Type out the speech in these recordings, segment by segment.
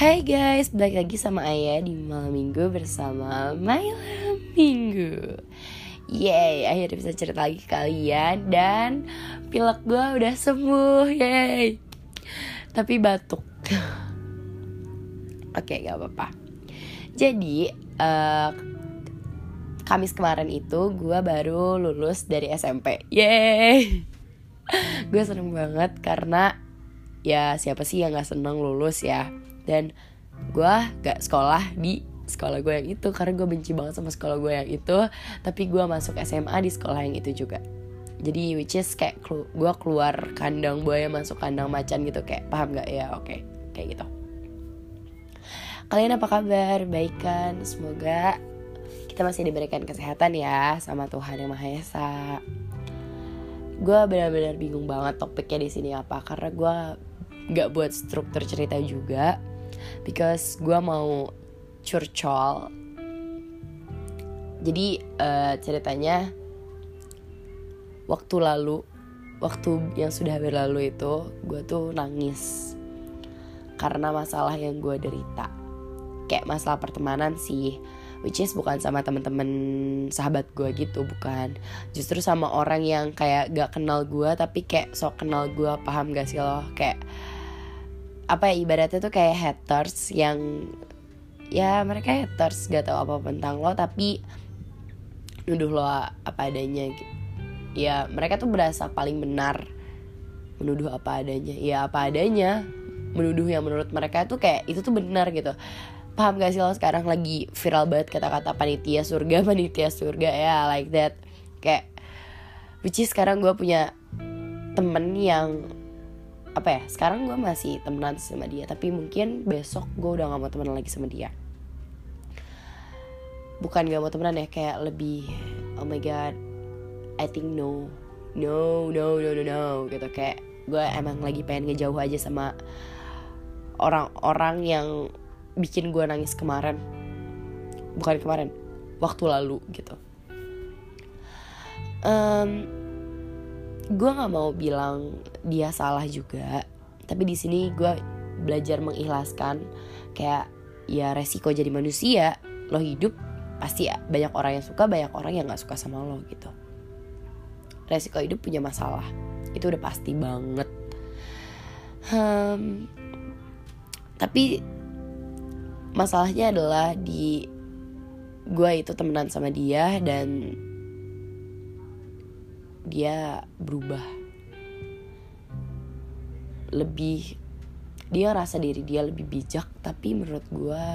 Hai guys, balik lagi sama Ayah di malam minggu bersama Malam Minggu. Yeay, akhirnya bisa cerita lagi ke kalian Dan pilek gue udah sembuh, yeay. Tapi batuk. Oke, gak apa-apa. Jadi, uh, Kamis kemarin itu gue baru lulus dari SMP Yeay. Gue seneng banget karena ya siapa sih yang gak seneng lulus ya? Dan gue gak sekolah di sekolah gue yang itu karena gue benci banget sama sekolah gue yang itu tapi gue masuk SMA di sekolah yang itu juga. Jadi which is kayak gue keluar kandang buaya masuk kandang macan gitu kayak paham gak? Ya oke okay. kayak gitu. Kalian apa kabar? Baik kan? Semoga kita masih diberikan kesehatan ya sama Tuhan yang Maha Esa. Gue benar-benar bingung banget topiknya di sini apa karena gue nggak buat struktur cerita juga. Because gue mau curcol. Jadi uh, ceritanya waktu lalu waktu yang sudah berlalu itu gue tuh nangis. Karena masalah yang gue derita. Kayak masalah pertemanan sih which is bukan sama temen-temen sahabat gue gitu bukan. Justru sama orang yang kayak gak kenal gue tapi kayak sok kenal gue paham gak sih lo? Kayak apa ya ibaratnya tuh kayak haters yang ya mereka haters gak tau apa tentang lo tapi nuduh lo apa adanya ya mereka tuh berasa paling benar menuduh apa adanya. Ya apa adanya menuduh yang menurut mereka tuh kayak itu tuh benar gitu. Paham gak sih lo sekarang lagi viral banget kata-kata panitia surga panitia surga ya like that. Kayak which is sekarang gue punya temen yang apa ya sekarang gue masih temenan sama dia tapi mungkin besok gue udah gak mau temenan lagi sama dia. Bukan gak mau temenan ya kayak lebih oh my god I think no no no no no no gitu. Kayak gue emang lagi pengen ngejauh aja sama orang-orang yang bikin gue nangis kemarin. Bukan kemarin waktu lalu gitu. Um, gue nggak mau bilang dia salah juga tapi di sini gue belajar mengikhlaskan kayak ya resiko jadi manusia lo hidup pasti banyak orang yang suka banyak orang yang nggak suka sama lo gitu. Resiko hidup punya masalah itu udah pasti banget. Hmm, tapi masalahnya adalah di gue itu temenan sama dia dan dia berubah. Lebih dia rasa diri dia lebih bijak tapi menurut gue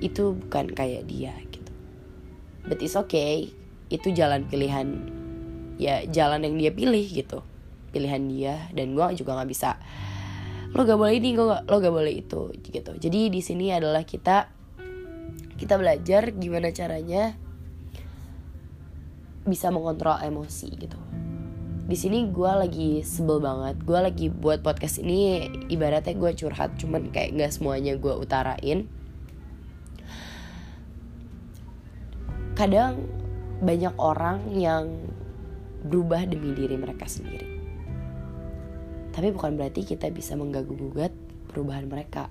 itu bukan kayak dia gitu. But it's okay. Itu jalan pilihan ya jalan yang dia pilih gitu. Pilihan dia dan gue juga nggak bisa lo gak boleh ini lo gak boleh itu gitu. Jadi di sini adalah kita kita belajar gimana caranya bisa mengontrol emosi gitu. Di sini gue lagi sebel banget. Gue lagi buat podcast ini ibaratnya gue curhat cuman kayak nggak semuanya gue utarain. Kadang banyak orang yang berubah demi diri mereka sendiri. Tapi bukan berarti kita bisa mengganggu gugat perubahan mereka.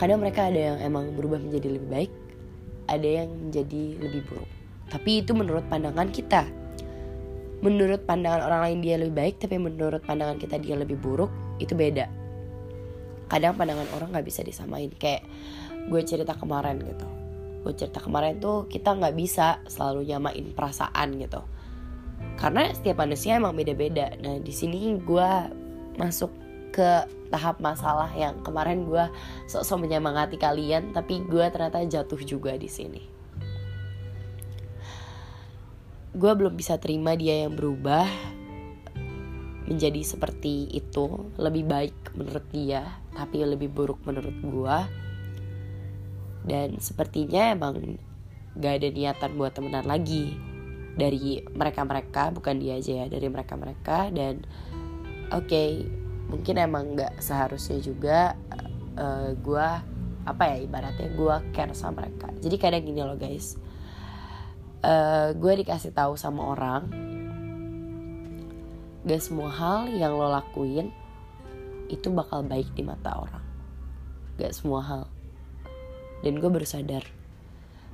Kadang mereka ada yang emang berubah menjadi lebih baik ada yang menjadi lebih buruk tapi itu menurut pandangan kita. Menurut pandangan orang lain dia lebih baik, tapi menurut pandangan kita dia lebih buruk, itu beda. Kadang pandangan orang nggak bisa disamain. Kayak gue cerita kemarin gitu. Gue cerita kemarin tuh kita nggak bisa selalu nyamain perasaan gitu. Karena setiap manusia emang beda-beda. Nah di sini gue masuk ke tahap masalah yang kemarin gue sok-sok menyemangati kalian, tapi gue ternyata jatuh juga di sini gue belum bisa terima dia yang berubah menjadi seperti itu. Lebih baik menurut dia tapi lebih buruk menurut gue dan sepertinya emang gak ada niatan buat temenan lagi dari mereka-mereka. Bukan dia aja ya dari mereka-mereka. Dan oke okay, mungkin emang gak seharusnya juga uh, eh, gue apa ya ibaratnya gue care sama mereka. Jadi kadang gini loh guys uh, gue dikasih tahu sama orang gak semua hal yang lo lakuin itu bakal baik di mata orang. Gak semua hal. Dan gue baru sadar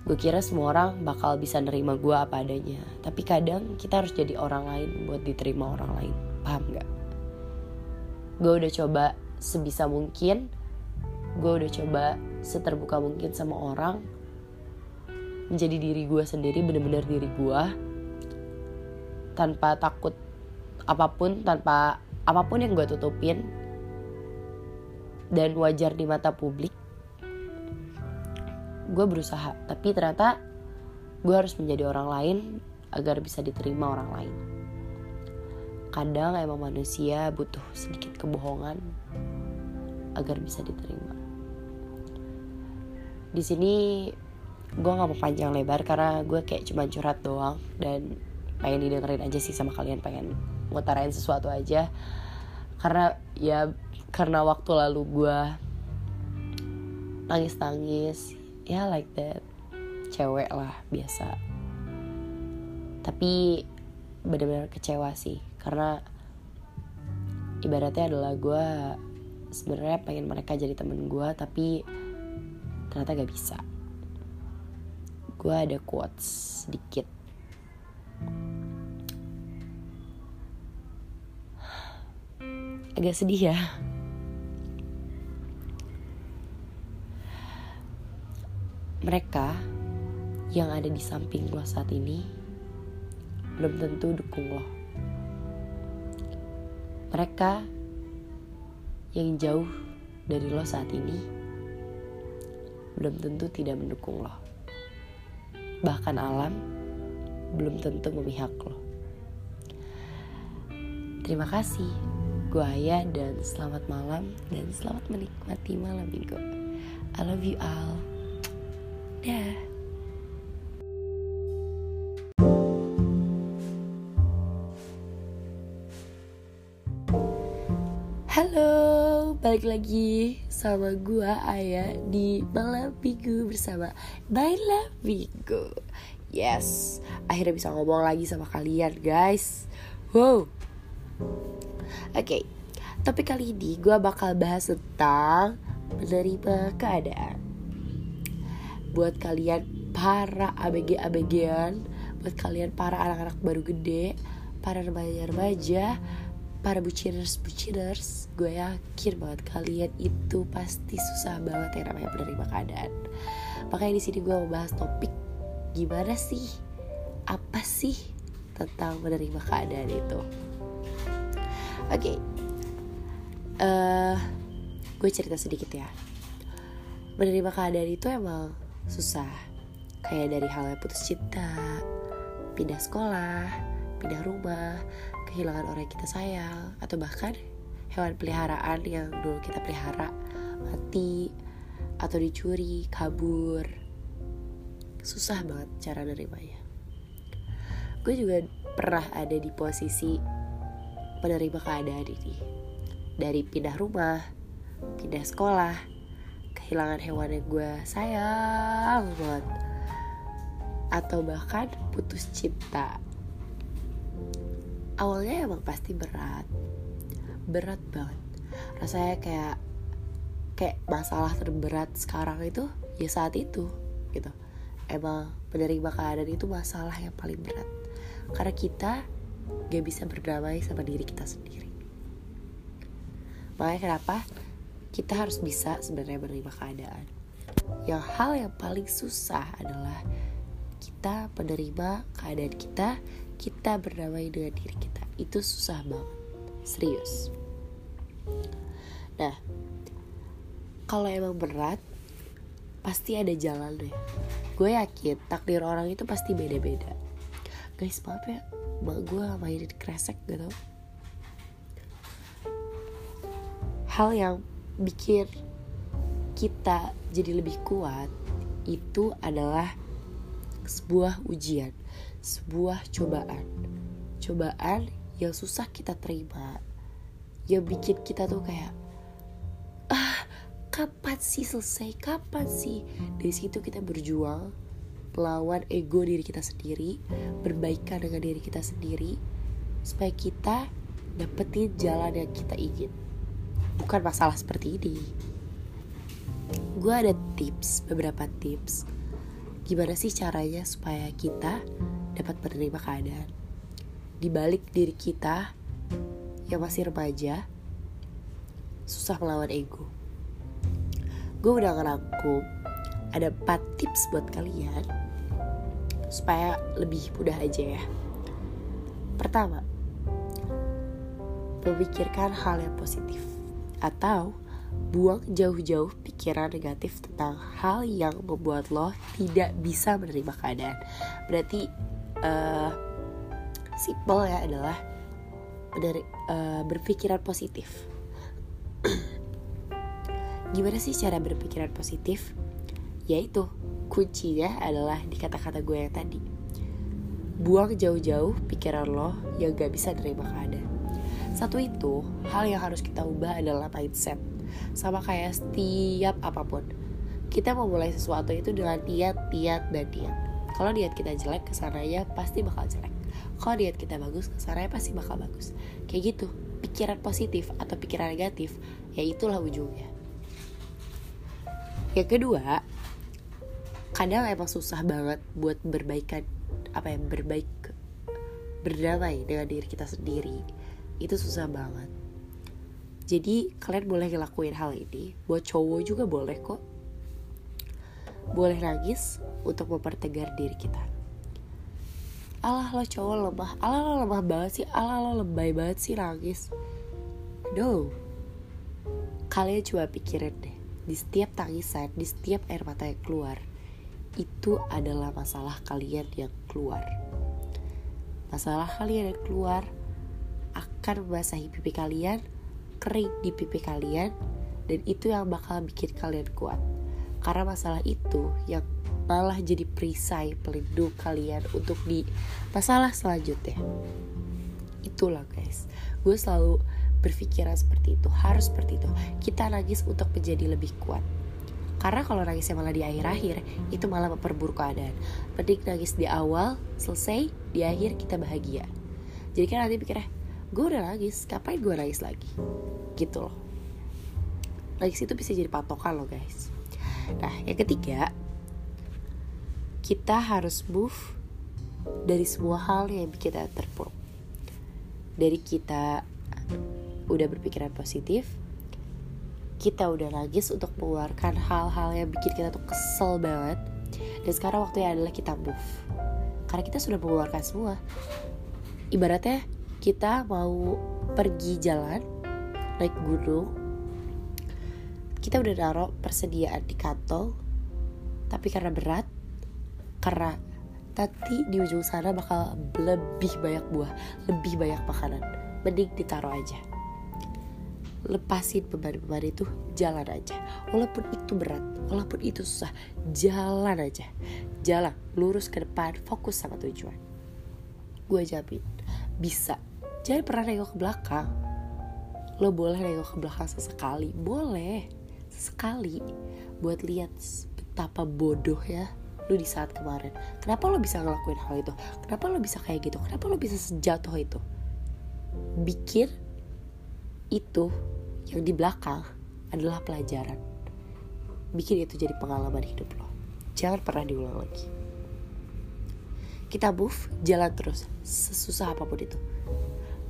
gue kira semua orang bakal bisa nerima gue apa adanya. Tapi kadang kita harus jadi orang lain buat diterima orang lain. Paham gak? Gue udah coba sebisa mungkin gue udah coba seterbuka mungkin sama orang menjadi diri gue sendiri bener-bener diri gue tanpa takut apa pun tanpa apa pun yang gue tutupin. Dan wajar di mata publik. Gue berusaha tapi ternyata gue harus menjadi orang lain agar bisa diterima orang lain. Kadang emang manusia butuh sedikit kebohongan agar bisa diterima. Di sini gue nggak mau panjang lebar karena gue kayak cuma curhat doang dan pengen didengerin aja sih sama kalian pengen ngutarain sesuatu aja. Karena ya karena waktu lalu gue nangis nangis ya like that cewek lah biasa. Tapi benar-benar kecewa sih karena ibaratnya adalah gue sebenarnya pengen mereka jadi temen gue tapi ternyata gak bisa gue ada quotes sedikit agak sedih ya mereka yang ada di samping lo saat ini belum tentu dukung lo. Mereka yang jauh dari lo saat ini belum tentu tidak mendukung lo. Bahkan alam belum tentu memihak lo. Terima kasih, gue Aya dan selamat malam dan selamat menikmati malam minggu. I love you all. Dah. Balik lagi sama gua Aya di malam minggu bersama Baila Minggu. Yes, akhirnya bisa ngomong lagi sama kalian guys. Wow. Oke, okay, tapi kali ini gue bakal bahas tentang menerima keadaan buat kalian para abg abgan buat kalian para anak-anak baru gede para remaja-remaja para buciners buciners gue yakin banget kalian itu pasti susah banget yang namanya menerima keadaan. Makanya di sini gue mau bahas topik gimana sih apa sih tentang menerima keadaan itu? Oke okay. uh, eh, gue cerita sedikit ya. Menerima keadaan itu emang susah. Kayak dari hal yang putus cinta pindah sekolah pindah rumah kehilangan orang yang kita sayang atau bahkan hewan peliharaan yang dulu kita pelihara mati atau dicuri kabur. Susah banget cara nerimanya. Gue juga pernah ada di posisi menerima keadaan ini. Dari pindah rumah pindah sekolah kehilangan hewan yang gue sayang banget. Atau bahkan putus cinta awalnya emang pasti berat. Berat banget. Rasanya kayak kayak masalah terberat sekarang itu ya saat itu gitu. Emang menerima keadaan itu masalah yang paling berat. Karena kita gak bisa berdamai sama diri kita sendiri. Makanya kenapa kita harus bisa sebenarnya menerima keadaan. Yang hal yang paling susah adalah kita menerima keadaan kita, kita berdamai dengan diri kita. Itu susah banget, serius. Nah, kalau emang berat, pasti ada jalan deh. Gue yakin takdir orang itu pasti beda-beda. Guys, maaf ya, mak gue mainin kresek gitu. Hal yang bikin kita jadi lebih kuat itu adalah sebuah ujian, sebuah cobaan. Cobaan yang susah kita terima. Yang bikin kita tuh kayak ah, kapan sih selesai? Kapan sih? Dari situ kita berjuang melawan ego diri kita sendiri, berbaikan dengan diri kita sendiri supaya kita dapetin jalan yang kita ingin bukan masalah seperti ini gue ada tips beberapa tips gimana sih caranya supaya kita dapat menerima keadaan? Di balik diri kita yang masih remaja susah melawan ego. Gue udah ngerangkum ada 4 tips buat kalian supaya lebih mudah aja ya. Pertama memikirkan hal yang positif atau buang jauh-jauh pikiran negatif tentang hal yang membuat lo tidak bisa menerima keadaan. Berarti uh, simple ya adalah dari uh, berpikiran positif. Gimana sih cara berpikiran positif? Yaitu kuncinya adalah di kata-kata gue yang tadi. Buang jauh-jauh pikiran lo yang gak bisa menerima keadaan. Satu itu, hal yang harus kita ubah adalah mindset. Sama kayak setiap apa pun. Kita mau mulai sesuatu itu dengan niat, niat, dan niat. Kalau niat kita jelek, ke sananya pasti bakal jelek. Kalau niat kita bagus, ke sananya pasti bakal bagus. Kayak gitu, pikiran positif atau pikiran negatif, ya itulah ujungnya. Yang kedua, kadang emang susah banget buat berbaikan apa ya berbaik berdamai dengan diri kita sendiri itu susah banget jadi kalian boleh ngelakuin hal ini. Buat cowok juga boleh kok. Boleh nangis untuk mempertegar diri kita. Allah lo cowok lemah. Allah lo lemah banget sih. Allah lo lebay banget sih nangis. No. Kalian coba pikirin deh. Di setiap tangisan di setiap air mata yang keluar itu adalah masalah kalian yang keluar. Masalah kalian yang keluar akan membasahi pipi kalian, kering di pipi kalian, dan itu yang bakal bikin kalian kuat. Karena masalah itu yang malah jadi perisai pelindung kalian untuk di masalah selanjutnya. Itulah guys, gue selalu berpikiran seperti itu, harus seperti itu. Kita nangis untuk menjadi lebih kuat. Karena kalau nangisnya malah di akhir-akhir, itu malah memperburuk keadaan. Mending nangis di awal, selesai, di akhir kita bahagia. Jadi kan nanti pikirnya, gue udah nangis ngapain gue nangis lagi? Gitu loh. Nangis itu bisa jadi patokan loh guys. Nah yang ketiga kita harus move dari semua hal yang bikin kita terpuruk. Dari kita udah berpikiran positif kita udah nangis untuk mengeluarkan hal-hal yang bikin kita tuh kesel banget dan sekarang waktunya adalah kita move. Karena kita sudah mengeluarkan semua. Ibaratnya kita mau pergi jalan naik gunung. Kita udah naruh persediaan di kantong tapi karena berat karena nanti di ujung sana bakal lebih banyak buah lebih banyak makanan. Mending ditaruh aja. Lepasin beban-beban itu jalan aja. Walaupun itu berat walaupun itu susah jalan aja. Jalan lurus ke depan fokus sama tujuan. Gue jamin bisa jangan pernah nengok ke belakang? Lo boleh nengok ke belakang sesekali. Boleh. Sesekali. Buat lihat betapa bodoh ya lo di saat kemarin. Kenapa lo bisa ngelakuin hal itu? Kenapa lo bisa kayak gitu? Kenapa lo bisa sejatuh itu? Bikin itu yang di belakang adalah pelajaran. Bikin itu jadi pengalaman hidup lo. Jangan pernah diulang lagi. Kita move jalan terus sesusah apa pun itu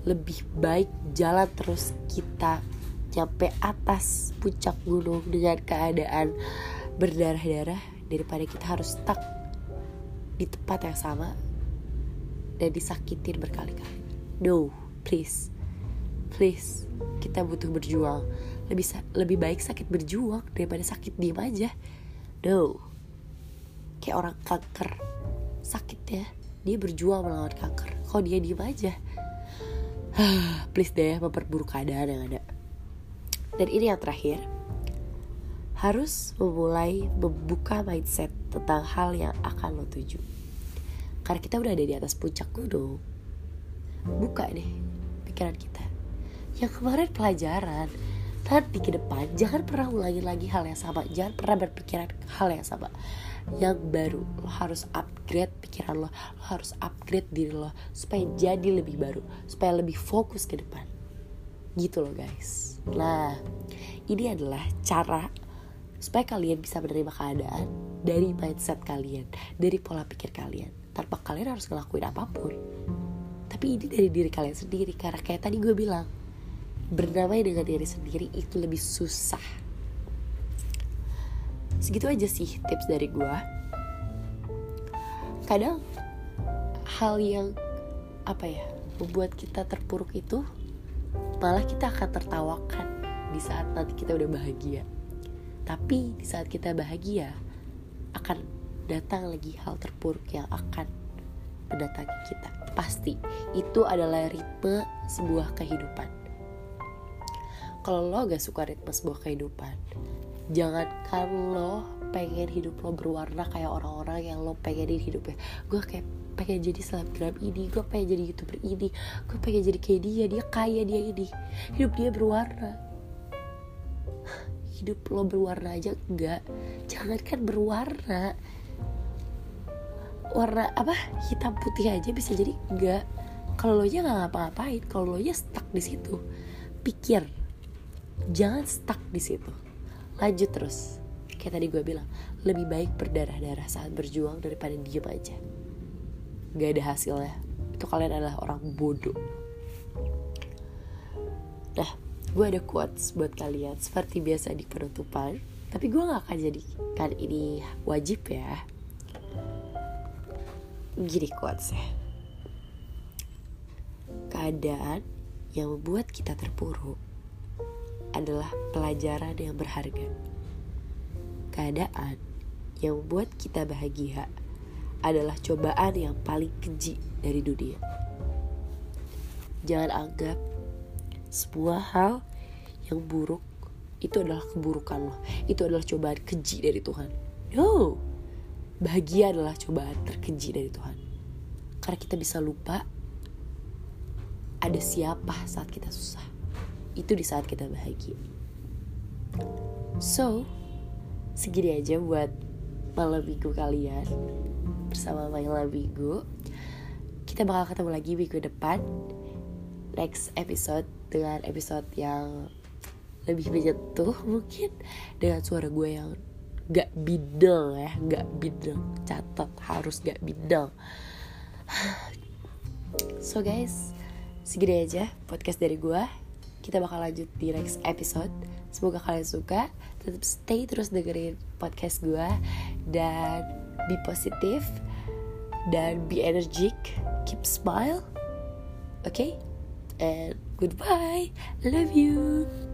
lebih baik jalan terus kita nyampe atas puncak gunung dengan keadaan berdarah-darah daripada kita harus stuck di tempat yang sama dan disakitin berkali-kali. No, please, please, kita butuh berjuang. Lebih lebih baik sakit berjuang daripada sakit diem aja. No, kayak orang kanker sakit ya dia berjuang melawan kanker kok dia diem aja please deh memperburuk keadaan yang ada. Dan ini yang terakhir. Harus memulai membuka mindset tentang hal yang akan lo tuju. Karena kita udah ada di atas puncak gunung. Buka deh pikiran kita. Yang kemarin pelajaran nanti ke depan jangan pernah ulangi lagi hal yang sama. Jangan pernah berpikiran hal yang sama. Yang baru lo harus upgrade pikiran lo lo harus upgrade diri lo supaya jadi lebih baru supaya lebih fokus ke depan. Gitu loh guys. Nah ini adalah cara supaya kalian bisa menerima keadaan dari mindset kalian dari pola pikir kalian. Tanpa kalian harus ngelakuin apa pun. Tapi ini dari diri kalian sendiri karena kayak tadi gue bilang berdamai dengan diri sendiri itu lebih susah. Segitu aja sih tips dari gue kadang hal yang apa ya membuat kita terpuruk itu malah kita akan tertawakan di saat nanti kita udah bahagia tapi di saat kita bahagia akan datang lagi hal terpuruk yang akan mendatangi kita. Pasti itu adalah ritme sebuah kehidupan. Kalau lo gak suka ritme sebuah kehidupan, jangankan lo pengen hidup lo berwarna kayak orang-orang yang lo pengenin hidupnya. Gue kayak pengen jadi selebgram ini, gue pengen jadi youtuber ini, gue pengen jadi kayak dia, dia kaya dia ini. Hidup dia berwarna. Hidup lo berwarna aja enggak. Jangan kan berwarna. Warna apa? Hitam putih aja bisa jadi enggak. Kalau lo aja nggak ngapa-ngapain kalau lo aja stuck di situ pikir. Jangan stuck di situ. Lanjut terus kayak tadi gue bilang lebih baik berdarah-darah saat berjuang daripada diem aja. Gak ada hasilnya. Itu kalian adalah orang bodoh. Nah gue ada quotes buat kalian seperti biasa di penutupan. Tapi gue gak akan jadikan ini wajib ya. Gini quotesnya. Keadaan yang membuat kita terpuruk adalah pelajaran yang berharga keadaan yang membuat kita bahagia adalah cobaan yang paling keji dari dunia. Jangan anggap sebuah hal yang buruk itu adalah keburukan lo. Itu adalah cobaan keji dari Tuhan. No. Bahagia adalah cobaan terkeji dari Tuhan. Karena kita bisa lupa ada siapa saat kita susah. Itu di saat kita bahagia. So segini aja buat malam minggu kalian bersama malam minggu kita bakal ketemu lagi minggu depan next episode dengan episode yang lebih menyentuh mungkin dengan suara gue yang gak bidel ya gak bidel catat harus gak bidel so guys segini aja podcast dari gue kita bakal lanjut di next episode semoga kalian suka tetap stay terus dengerin podcast gue dan be positif dan be energetic keep smile oke okay? and goodbye. Love you.